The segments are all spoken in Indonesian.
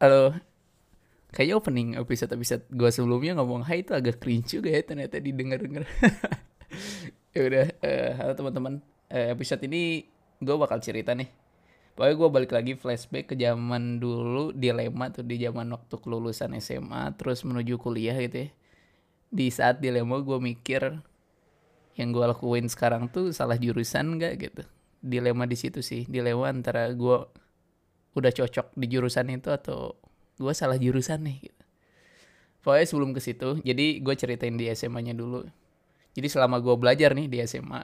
Halo. Kayaknya opening episode-episode gue sebelumnya ngomong hai itu agak cringe juga ya ternyata didengar-dengar. ya udah, uh, halo teman-teman. Uh, episode ini gue bakal cerita nih. Pokoknya gue balik lagi flashback ke zaman dulu dilema tuh di zaman waktu kelulusan SMA terus menuju kuliah gitu ya. Di saat dilema gue mikir yang gue lakuin sekarang tuh salah jurusan gak gitu. Dilema di situ sih, dilema antara gue udah cocok di jurusan itu atau gue salah jurusan nih gitu. Pokoknya sebelum ke situ, jadi gue ceritain di SMA-nya dulu. Jadi selama gue belajar nih di SMA,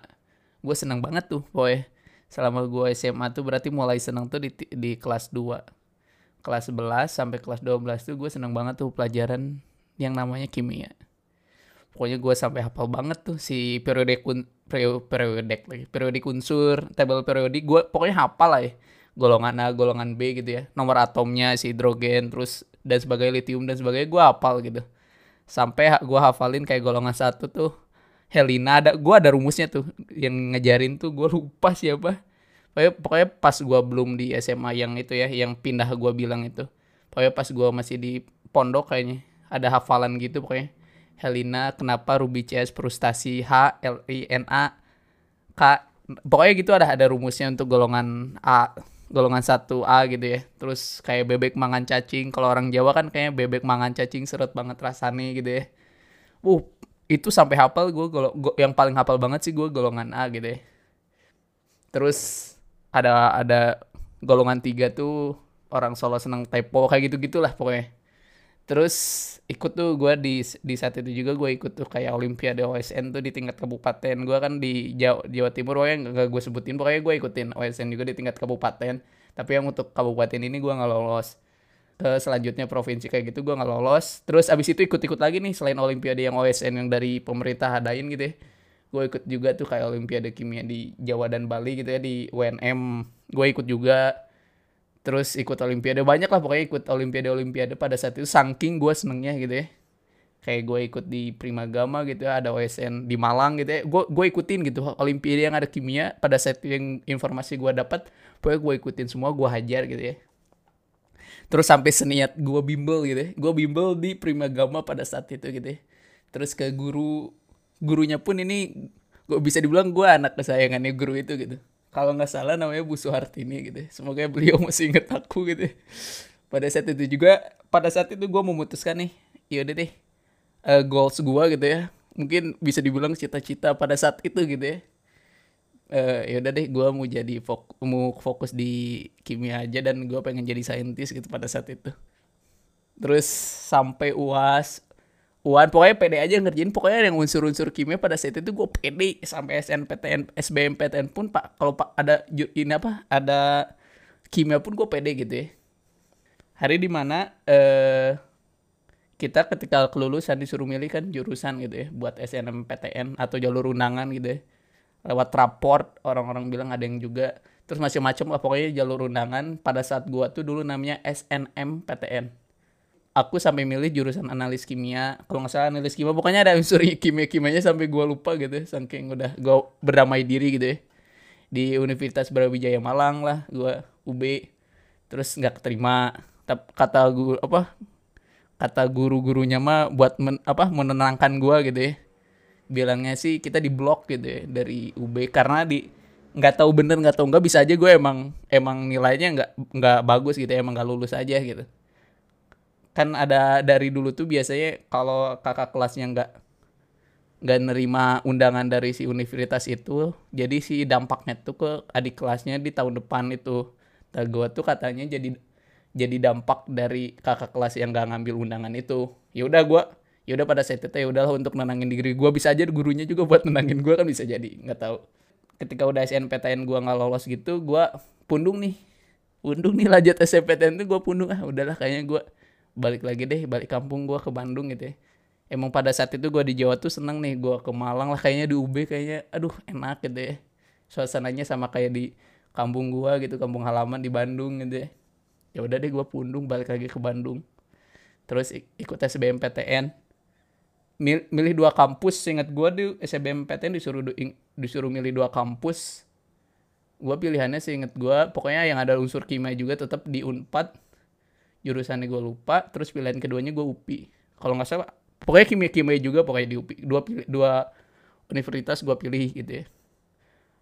gue seneng banget tuh pokoknya. Selama gue SMA tuh berarti mulai seneng tuh di, di kelas 2. Kelas 11 sampai kelas 12 tuh gue seneng banget tuh pelajaran yang namanya kimia. Pokoknya gue sampai hafal banget tuh si periode kun, periode lagi, periode unsur, tabel periodik gue pokoknya hafal lah ya golongan A, golongan B gitu ya. Nomor atomnya si hidrogen terus dan sebagai litium dan sebagainya gue hafal gitu. Sampai gue hafalin kayak golongan satu tuh Helena ada gue ada rumusnya tuh yang ngejarin tuh gue lupa siapa. Pokoknya, pokoknya pas gue belum di SMA yang itu ya yang pindah gue bilang itu. Pokoknya pas gue masih di pondok kayaknya ada hafalan gitu pokoknya. Helena kenapa Ruby CS frustasi H L I N A K pokoknya gitu ada ada rumusnya untuk golongan A golongan 1A gitu ya. Terus kayak bebek mangan cacing. Kalau orang Jawa kan kayak bebek mangan cacing seret banget rasanya gitu ya. Uh, itu sampai hafal gue yang paling hafal banget sih gue golongan A gitu ya. Terus ada ada golongan 3 tuh orang Solo seneng typo kayak gitu-gitulah pokoknya. Terus ikut tuh gue di di saat itu juga gue ikut tuh kayak Olimpiade OSN tuh di tingkat kabupaten. Gue kan di Jawa, Jawa Timur pokoknya gak gue sebutin pokoknya gue ikutin OSN juga di tingkat kabupaten. Tapi yang untuk kabupaten ini gue nggak lolos. Ke selanjutnya provinsi kayak gitu gue nggak lolos. Terus abis itu ikut-ikut lagi nih selain Olimpiade yang OSN yang dari pemerintah adain gitu ya. Gue ikut juga tuh kayak Olimpiade kimia di Jawa dan Bali gitu ya di UNM. Gue ikut juga terus ikut olimpiade. Banyak lah pokoknya ikut olimpiade olimpiade pada saat itu. Saking gue senengnya gitu ya. Kayak gue ikut di Primagama gitu ya ada OSN di Malang gitu ya. Gue gue ikutin gitu. Olimpiade yang ada kimia pada saat itu yang informasi gue dapat pokoknya gue ikutin semua gue hajar gitu ya. Terus sampai seniat gue bimbel gitu ya. Gue bimbel di Primagama pada saat itu gitu ya. Terus ke guru gurunya pun ini gue bisa dibilang gue anak kesayangannya guru itu gitu kalau nggak salah namanya Bu Suhartini gitu. Semoga beliau masih inget aku gitu. Pada saat itu juga, pada saat itu gue memutuskan nih, yaudah deh, uh, goals gue gitu ya. Mungkin bisa dibilang cita-cita pada saat itu gitu ya. Uh, yaudah deh, gue mau jadi fokus, mau fokus di kimia aja dan gue pengen jadi saintis gitu pada saat itu. Terus sampai uas Wan pokoknya pede aja ngerjain pokoknya yang unsur-unsur kimia pada saat itu gue pede sampai SNPTN SBMPTN pun pak. Kalau pak ada ini apa ada kimia pun gue pede gitu ya. Hari di mana eh kita ketika kelulusan disuruh milih kan jurusan gitu ya buat SNMPTN atau jalur undangan gitu ya. Lewat raport orang-orang bilang ada yang juga. Terus macam-macam lah pokoknya jalur undangan. Pada saat gua tuh dulu namanya SNMPTN aku sampai milih jurusan analis kimia. Kalau nggak salah analis kimia pokoknya ada unsur kimia kimianya sampai gue lupa gitu ya, saking udah gue berdamai diri gitu ya. Di Universitas Brawijaya Malang lah gue UB terus nggak keterima. Kata guru apa kata guru-gurunya mah buat men, apa menenangkan gue gitu ya. Bilangnya sih kita di blok gitu ya dari UB karena di nggak tahu bener nggak tahu nggak bisa aja gue emang emang nilainya nggak nggak bagus gitu ya, emang nggak lulus aja gitu kan ada dari dulu tuh biasanya kalau kakak kelasnya nggak nggak nerima undangan dari si universitas itu jadi si dampaknya tuh ke adik kelasnya di tahun depan itu. Nah gue tuh katanya jadi jadi dampak dari kakak kelas yang nggak ngambil undangan itu. Ya udah gue ya udah pada saat itu ya udahlah untuk nenangin diri gue bisa aja gurunya juga buat nenangin gue kan bisa jadi nggak tahu. Ketika udah SNPTN gue nggak lolos gitu gue pundung nih. Pundung nih lanjut SNPTN tuh gue pundung. Ah udahlah kayaknya gue balik lagi deh balik kampung gue ke Bandung gitu ya. Emang pada saat itu gue di Jawa tuh seneng nih gue ke Malang lah kayaknya di UB kayaknya. Aduh enak gitu ya. Suasananya sama kayak di kampung gue gitu kampung halaman di Bandung gitu ya. Ya udah deh gue pundung balik lagi ke Bandung. Terus ikut SBMPTN Mil milih dua kampus ingat gue di SBMPTN disuruh disuruh milih dua kampus. Gue pilihannya sih inget gue pokoknya yang ada unsur kimia juga tetap di Unpad jurusannya gue lupa terus pilihan keduanya gue UPI kalau nggak salah pokoknya kimia kimia juga pokoknya di UPI dua dua universitas gue pilih gitu ya.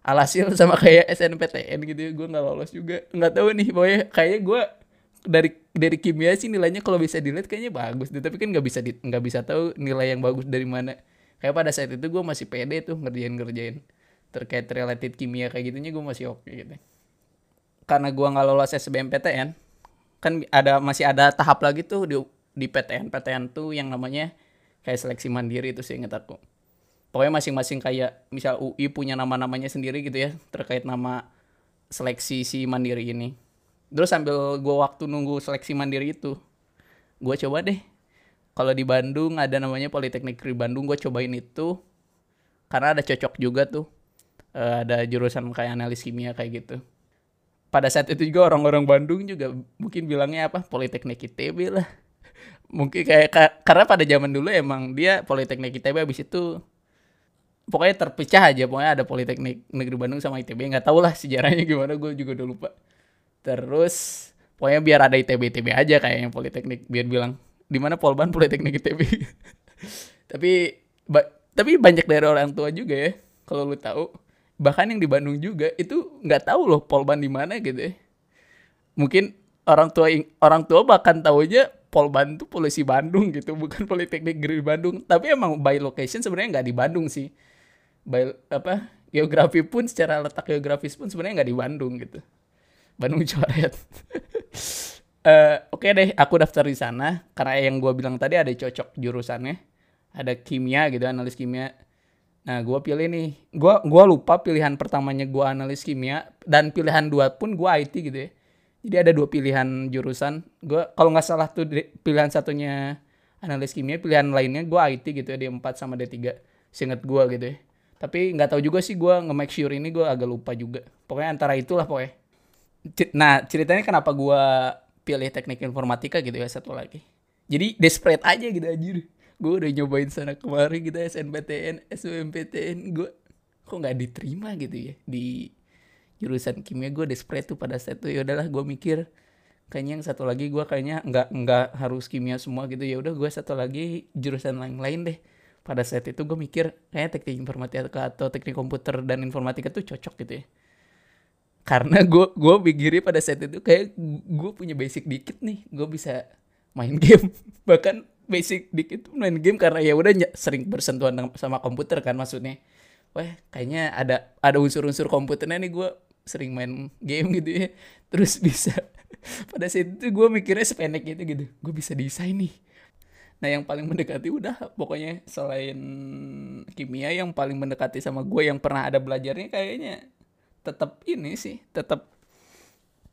Alhasil sama kayak SNPTN gitu ya gue nggak lolos juga. Nggak tahu nih pokoknya kayaknya gue dari dari kimia sih nilainya kalau bisa dilihat kayaknya bagus deh. Tapi kan nggak bisa nggak bisa tahu nilai yang bagus dari mana. Kayak pada saat itu gue masih pede tuh ngerjain ngerjain terkait related kimia kayak gitunya gue masih oke okay, gitu. Karena gue nggak lolos SBMPTN kan ada masih ada tahap lagi tuh di di PTN PTN tuh yang namanya kayak seleksi mandiri itu sih inget aku. Pokoknya masing-masing kayak misal UI punya nama-namanya sendiri gitu ya terkait nama seleksi si mandiri ini. Terus sambil gue waktu nunggu seleksi mandiri itu gue coba deh. Kalau di Bandung ada namanya Politeknik Negeri Bandung gue cobain itu. Karena ada cocok juga tuh. Uh, ada jurusan kayak analis kimia kayak gitu pada saat itu juga orang-orang Bandung juga mungkin bilangnya apa? Politeknik ITB lah. Mungkin kayak karena pada zaman dulu emang dia Politeknik ITB habis itu pokoknya terpecah aja pokoknya ada Politeknik Negeri Bandung sama ITB nggak tau lah sejarahnya gimana gue juga udah lupa. Terus pokoknya biar ada ITB ITB aja kayak yang Politeknik biar bilang di mana Polban Politeknik ITB tapi ba tapi banyak dari orang tua juga ya kalau lu tahu bahkan yang di Bandung juga itu nggak tahu loh Polban di mana gitu ya. Mungkin orang tua orang tua bahkan tahu aja Polban tuh polisi Bandung gitu bukan Politeknik Negeri Bandung. Tapi emang by location sebenarnya nggak di Bandung sih. By apa geografi pun secara letak geografis pun sebenarnya nggak di Bandung gitu. Bandung coret uh, oke okay deh aku daftar di sana. Karena yang gue bilang tadi ada cocok jurusannya. Ada kimia gitu analis kimia Nah, gue pilih nih. Gue gua lupa pilihan pertamanya gue analis kimia dan pilihan dua pun gue IT gitu ya. Jadi ada dua pilihan jurusan. Gue kalau nggak salah tuh pilihan satunya analis kimia, pilihan lainnya gue IT gitu ya D4 sama D3. Seinget gue gitu ya. Tapi nggak tahu juga sih gue nge-make sure ini gue agak lupa juga. Pokoknya antara itulah pokoknya. Nah, ceritanya kenapa gue pilih teknik informatika gitu ya satu lagi. Jadi desperate aja gitu anjir gue udah nyobain sana kemari gitu SNPTN SBMPTN gue kok nggak diterima gitu ya? Di jurusan kimia gue desperate tuh pada saat itu. Ya udahlah gue mikir kayaknya yang satu lagi gue kayaknya nggak nggak harus kimia semua gitu. Ya udah gue satu lagi jurusan lain lain deh. Pada saat itu gue mikir kayak teknik informatika atau teknik komputer dan informatika tuh cocok gitu ya. Karena gue gue pikirnya pada saat itu kayak gue punya basic dikit nih gue bisa main game. Bahkan basic dikit main game karena ya udah sering bersentuhan sama komputer kan maksudnya. Wah kayaknya ada ada unsur-unsur komputernya nih gue sering main game gitu ya. Terus bisa pada saat itu gue mikirnya sependek itu gitu. Gue bisa desain nih. Nah yang paling mendekati udah pokoknya selain kimia yang paling mendekati sama gue yang pernah ada belajarnya kayaknya tetap ini sih tetap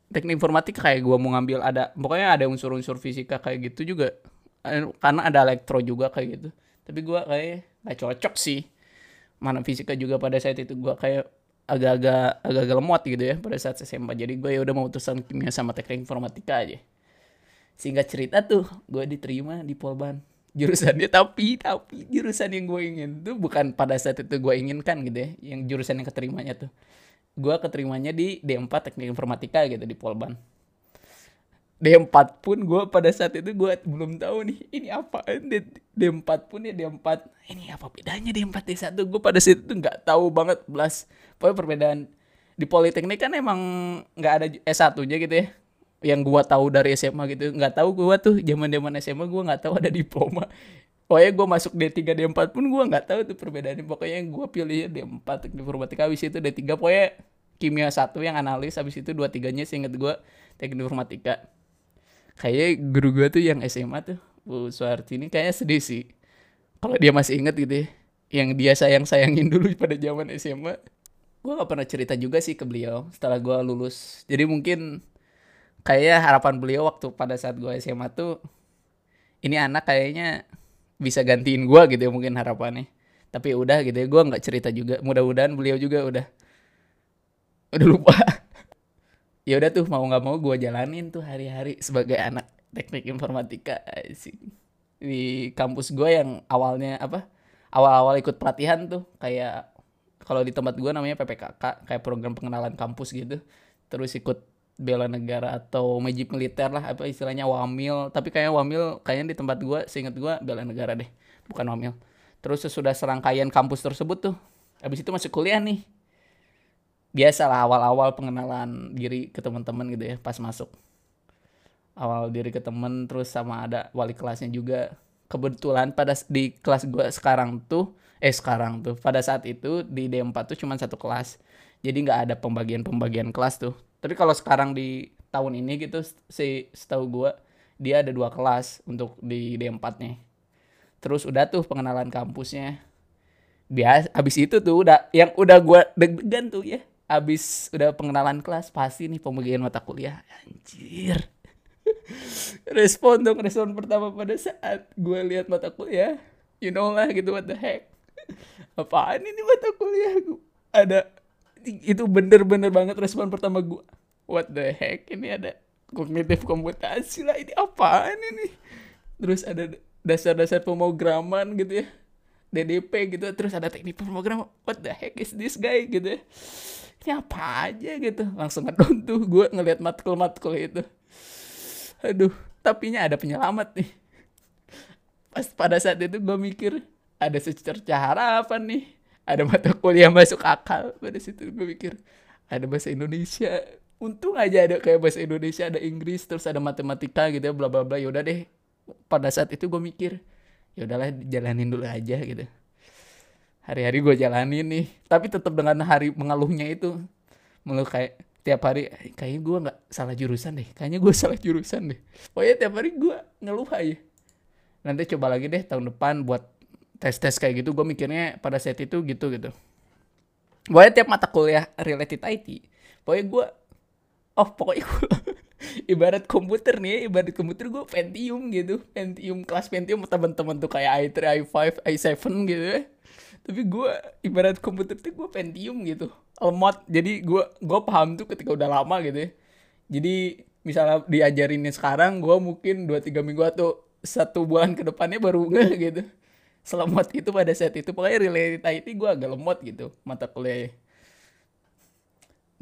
teknik informatika kayak gue mau ngambil ada pokoknya ada unsur-unsur fisika kayak gitu juga karena ada elektro juga kayak gitu. Tapi gue kayak nggak cocok sih. Mana fisika juga pada saat itu gue kayak agak-agak agak-agak lemot gitu ya pada saat SMA jadi gue ya udah mau utusan kimia sama teknik informatika aja. Sehingga cerita tuh gue diterima di Polban. Jurusannya tapi tapi jurusan yang gue ingin tuh bukan pada saat itu gue inginkan gitu ya yang jurusan yang keterimanya tuh. Gue keterimanya di D4 teknik informatika gitu di Polban D4 pun gue pada saat itu gue belum tahu nih ini apa D, D4 pun ya D4 ini apa bedanya D4 D1 gue pada saat itu nggak tahu banget belas pokoknya perbedaan di politeknik kan emang nggak ada S1 nya gitu ya. Yang gue tahu dari SMA gitu. Nggak tahu gue tuh zaman zaman SMA gue nggak tahu ada diploma. Pokoknya gue masuk D3 D4 pun gue nggak tahu tuh perbedaannya. Pokoknya gue pilih D4 teknik informatika. Habis itu D3 pokoknya kimia satu yang analis. Habis itu dua tiganya seinget gue teknik informatika kayak guru gue tuh yang SMA tuh Bu Suarti ini kayaknya sedih sih. Kalau dia masih inget gitu ya yang dia sayang sayangin dulu pada zaman SMA gue gak pernah cerita juga sih ke beliau setelah gue lulus. Jadi mungkin kayak harapan beliau waktu pada saat gue SMA tuh ini anak kayaknya bisa gantiin gue gitu ya mungkin harapannya. Tapi udah gitu ya gue nggak cerita juga. Mudah-mudahan beliau juga udah udah lupa ya udah tuh mau nggak mau gue jalanin tuh hari-hari sebagai anak teknik informatika sih di kampus gue yang awalnya apa awal-awal ikut pelatihan tuh kayak kalau di tempat gue namanya PPKK kayak program pengenalan kampus gitu. Terus ikut bela negara atau majib militer lah apa istilahnya wamil. Tapi kayaknya wamil kayaknya di tempat gue seingat gue bela negara deh bukan wamil. Terus sesudah serangkaian kampus tersebut tuh habis itu masuk kuliah nih biasa lah awal-awal pengenalan diri ke teman-teman gitu ya pas masuk. Awal diri ke temen terus sama ada wali kelasnya juga. Kebetulan pada di kelas gue sekarang tuh eh sekarang tuh pada saat itu di D4 tuh cuma satu kelas. Jadi nggak ada pembagian-pembagian kelas tuh. Tapi kalau sekarang di tahun ini gitu si setahu gue dia ada dua kelas untuk di D4 nya. Terus udah tuh pengenalan kampusnya. Bias abis itu tuh udah yang udah gue deg-degan tuh ya abis udah pengenalan kelas pasti nih pembagian mata kuliah. Anjir. Respon dong respon pertama pada saat gue lihat mata kuliah. You know lah gitu what the heck. Apaan ini mata kuliah? Gue ada itu bener-bener banget respon pertama gue what the heck ini ada kognitif komputasi lah ini apaan ini? Terus ada dasar-dasar pemrograman gitu ya. DDP gitu terus ada teknik pemrograman. What the heck is this guy gitu ya ini apa aja gitu. Langsung ngedon tuh. Gue ngeliat matkul-matkul itu. Aduh tapi ada penyelamat nih. Pas pada saat itu gue mikir ada secerca harapan nih? Ada mata kuliah masuk akal. Pada situ gue mikir ada bahasa Indonesia. Untung aja ada kayak bahasa Indonesia ada Inggris terus ada matematika gitu ya bla bla bla. Yaudah deh. Pada saat itu gue mikir ya udahlah jalanin dulu aja gitu hari-hari gue jalanin nih. Tapi tetap dengan hari mengeluhnya itu mengeluh kayak tiap hari kayaknya gue nggak salah jurusan deh. Kayaknya gue salah jurusan deh. Pokoknya tiap hari gue ngeluh aja. Nanti coba lagi deh tahun depan buat tes tes kayak gitu gue mikirnya pada saat itu gitu gitu. Gue tiap mata kuliah related IT pokoknya gue oh pokoknya gue ibarat komputer nih ibarat komputer gue Pentium gitu. Pentium kelas Pentium teman-teman tuh kayak i3 i5 i7 gitu ya tapi gue ibarat komputer tuh gue Pentium gitu. Lemot. Jadi gue gue paham tuh ketika udah lama gitu ya. Jadi misalnya diajarinnya sekarang gue mungkin 2-3 minggu atau satu bulan ke depannya baru nge gitu. Selemot itu pada saat itu. Pokoknya related IT gue agak lemot gitu mata kuliah.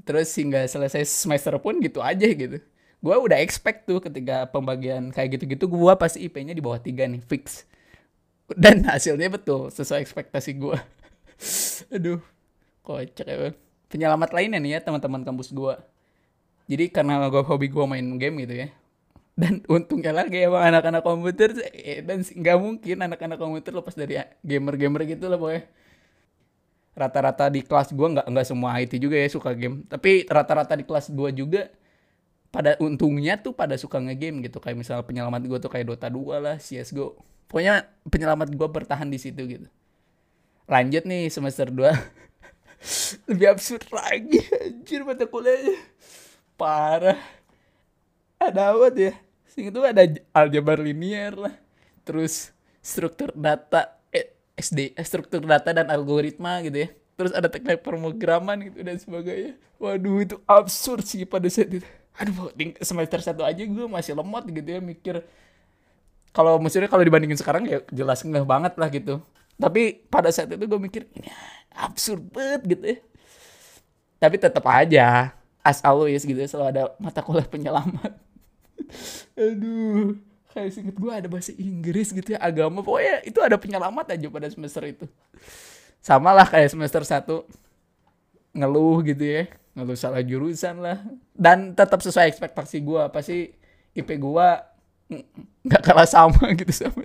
Terus hingga selesai semester pun gitu aja gitu. Gue udah expect tuh ketika pembagian kayak gitu-gitu gue pasti IP-nya di bawah tiga nih fix dan hasilnya betul sesuai ekspektasi gue aduh kocak ya penyelamat lainnya nih ya teman-teman kampus gue jadi karena gue hobi gue main game gitu ya. Dan untungnya lagi emang anak-anak komputer eh, dan nggak mungkin anak-anak komputer lepas dari gamer-gamer gitu lah boy rata-rata di kelas gue nggak nggak semua IT juga ya suka game. Tapi rata-rata di kelas gue juga pada untungnya tuh pada suka ngegame gitu. Kayak misalnya penyelamat gue tuh kayak Dota 2 lah CSGO pokoknya penyelamat gue bertahan di situ gitu. Lanjut nih semester 2 lebih absurd lagi anjir mata kuliahnya parah. Ada apa ya? Sing itu ada aljabar linear lah. Terus struktur data eh, SD eh, struktur data dan algoritma gitu ya. Terus ada teknik pemrograman gitu dan sebagainya. Waduh itu absurd sih pada saat itu aduh semester satu aja gue masih lemot gitu ya mikir. Kalau maksudnya kalau dibandingin sekarang ya jelas nggak banget lah gitu. Tapi pada saat itu gue mikir ini absurd banget gitu ya. Tapi tetap aja as always gitu ya selalu ada mata kuliah penyelamat. Aduh kayak singkat gue ada bahasa Inggris gitu ya agama. Pokoknya itu ada penyelamat aja pada semester itu. Sama lah kayak semester satu ngeluh gitu ya ngeluh salah jurusan lah. Dan tetap sesuai ekspektasi gue pasti IP gue nggak kalah sama gitu sama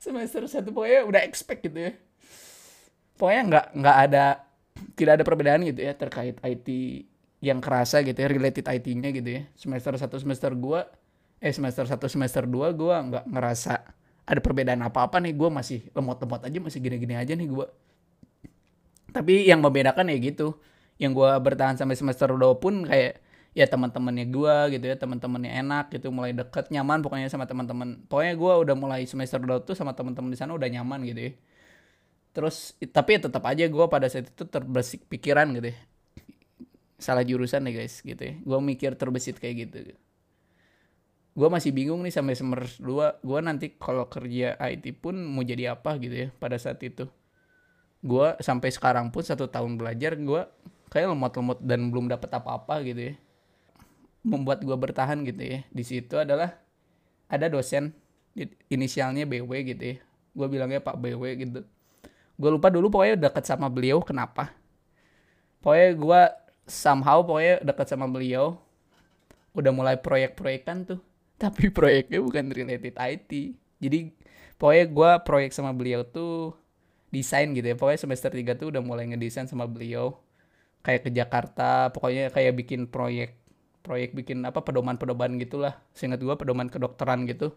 semester satu. Pokoknya udah expect gitu ya. Pokoknya nggak nggak ada tidak ada perbedaan gitu ya terkait IT yang kerasa gitu ya related IT-nya gitu ya. Semester satu semester gua eh semester satu semester dua gua nggak ngerasa ada perbedaan apa-apa nih. Gua masih lemot-lemot aja masih gini-gini aja nih gua. Tapi yang membedakan ya gitu yang gua bertahan sampai semester dua pun kayak ya teman-temannya gua gitu ya teman-temannya enak gitu mulai deket nyaman pokoknya sama teman-teman. Pokoknya gua udah mulai semester dua tuh sama teman-teman di sana udah nyaman gitu ya. Terus tapi ya tetap aja gua pada saat itu terbersih pikiran gitu ya. Salah jurusan nih guys gitu ya. Gue mikir terbesit kayak gitu. Gue masih bingung nih sampai semester 2 gue nanti kalau kerja IT pun mau jadi apa gitu ya pada saat itu. Gue sampai sekarang pun satu tahun belajar gue kayak lemot-lemot dan belum dapet apa-apa gitu ya. Membuat gue bertahan gitu ya. Di situ adalah ada dosen inisialnya BW gitu ya. Gue bilangnya Pak BW gitu. Gue lupa dulu pokoknya deket sama beliau kenapa. Pokoknya gue somehow pokoknya deket sama beliau udah mulai proyek-proyekan tuh. Tapi proyeknya bukan related IT jadi pokoknya gue proyek sama beliau tuh desain gitu ya. Pokoknya semester 3 tuh udah mulai ngedesain sama beliau kayak ke Jakarta pokoknya kayak bikin proyek proyek bikin apa pedoman-pedoman gitulah. Seingat gue pedoman kedokteran gitu.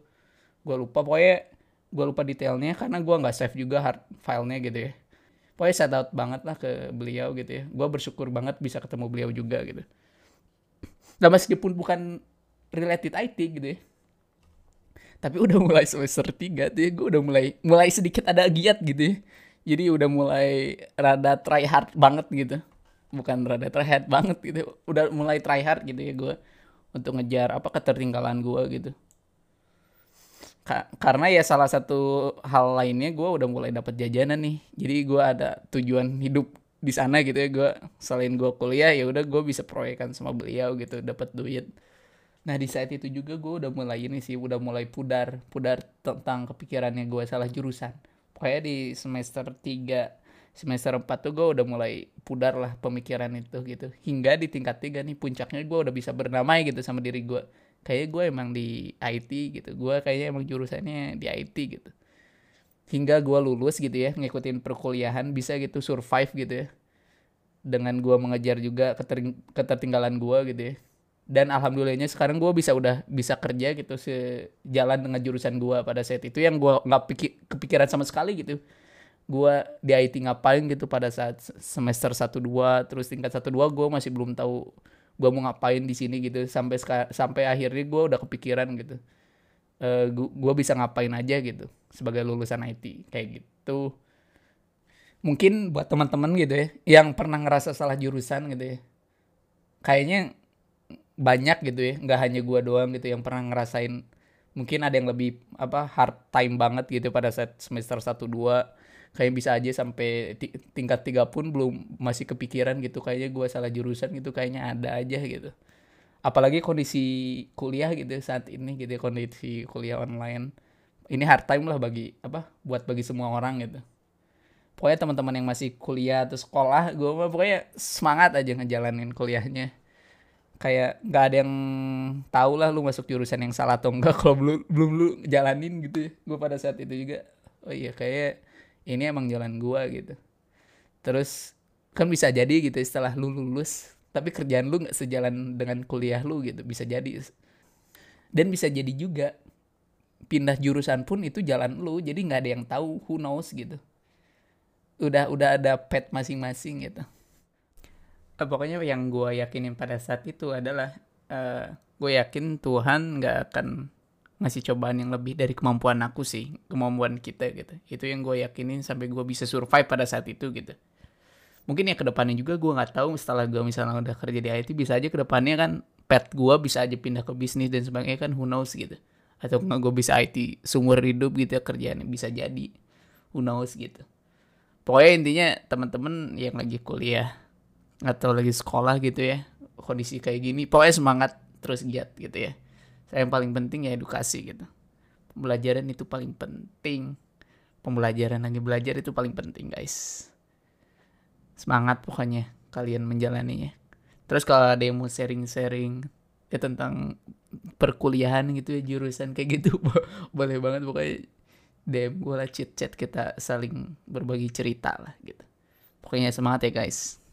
Gue lupa pokoknya gue lupa detailnya karena gue nggak save juga hard filenya gitu ya. Pokoknya shout out banget lah ke beliau gitu ya. Gue bersyukur banget bisa ketemu beliau juga gitu. Nah meskipun bukan related IT gitu ya tapi udah mulai semester 3 tuh ya gue udah mulai mulai sedikit ada giat gitu ya. Jadi udah mulai rada try hard banget gitu bukan rada try hard banget gitu. Udah mulai try hard gitu ya gue untuk ngejar apa ketertinggalan gue gitu. Ka karena ya salah satu hal lainnya gue udah mulai dapat jajanan nih. Jadi gue ada tujuan hidup di sana gitu ya. Gue selain gue kuliah ya udah gue bisa proyekan sama beliau gitu dapat duit. Nah di saat itu juga gue udah mulai ini sih udah mulai pudar pudar tentang kepikirannya gue salah jurusan. Pokoknya di semester 3 semester 4 tuh gue udah mulai pudar lah pemikiran itu gitu. Hingga di tingkat 3 nih puncaknya gue udah bisa bernamai gitu sama diri gue kayak gue emang di IT gitu. Gue kayaknya emang jurusannya di IT gitu. Hingga gue lulus gitu ya ngikutin perkuliahan bisa gitu survive gitu ya. Dengan gue mengejar juga keter ketertinggalan gue gitu ya. Dan alhamdulillahnya sekarang gue bisa udah bisa kerja gitu sejalan dengan jurusan gue pada saat itu yang gue nggak pikir kepikiran sama sekali gitu gue di IT ngapain gitu pada saat semester 1 2 terus tingkat 1 2 gue masih belum tahu gue mau ngapain di sini gitu. Sampai sampai akhirnya gue udah kepikiran gitu. Uh, eh, gue bisa ngapain aja gitu sebagai lulusan IT kayak gitu. Mungkin buat teman-teman gitu ya yang pernah ngerasa salah jurusan gitu ya. Kayaknya banyak gitu ya nggak hanya gue doang gitu yang pernah ngerasain. Mungkin ada yang lebih apa hard time banget gitu pada saat semester 1 2 kayak bisa aja sampai tingkat tiga pun belum masih kepikiran gitu. Kayaknya gue salah jurusan gitu kayaknya ada aja gitu. Apalagi kondisi kuliah gitu saat ini gitu kondisi kuliah online. Ini hard time lah bagi apa buat bagi semua orang gitu. Pokoknya teman-teman yang masih kuliah atau sekolah gue mah pokoknya semangat aja ngejalanin kuliahnya. Kayak nggak ada yang tahu lah lu masuk jurusan yang salah atau enggak kalau belum belum lu jalanin gitu ya gue pada saat itu juga. Oh iya kayak ini emang jalan gua gitu. Terus kan bisa jadi gitu setelah lu lulus tapi kerjaan lu nggak sejalan dengan kuliah lu gitu bisa jadi. Dan bisa jadi juga pindah jurusan pun itu jalan lu jadi nggak ada yang tahu who knows gitu. Udah udah ada pet masing-masing gitu. Uh, pokoknya yang gue yakinin pada saat itu adalah uh, eh, gue yakin Tuhan nggak akan ngasih cobaan yang lebih dari kemampuan aku sih kemampuan kita gitu. Itu yang gue yakinin sampai gue bisa survive pada saat itu gitu. Mungkin ya ke depannya juga gue nggak tahu setelah gue misalnya udah kerja di IT bisa aja ke depannya kan pet gue bisa aja pindah ke bisnis dan sebagainya kan who knows gitu. Atau nggak gue bisa IT sumber hidup gitu ya kerjaan bisa jadi who knows gitu. Pokoknya intinya teman-teman yang lagi kuliah atau lagi sekolah gitu ya kondisi kayak gini pokoknya semangat terus giat gitu ya saya yang paling penting ya edukasi gitu. Pembelajaran itu paling penting. Pembelajaran lagi belajar itu paling penting guys. Semangat pokoknya kalian menjalaninya. Terus kalau ada yang mau sharing-sharing ya tentang perkuliahan gitu ya jurusan kayak gitu boleh banget. Pokoknya DM gue lah chat chat kita saling berbagi cerita lah gitu. Pokoknya semangat ya guys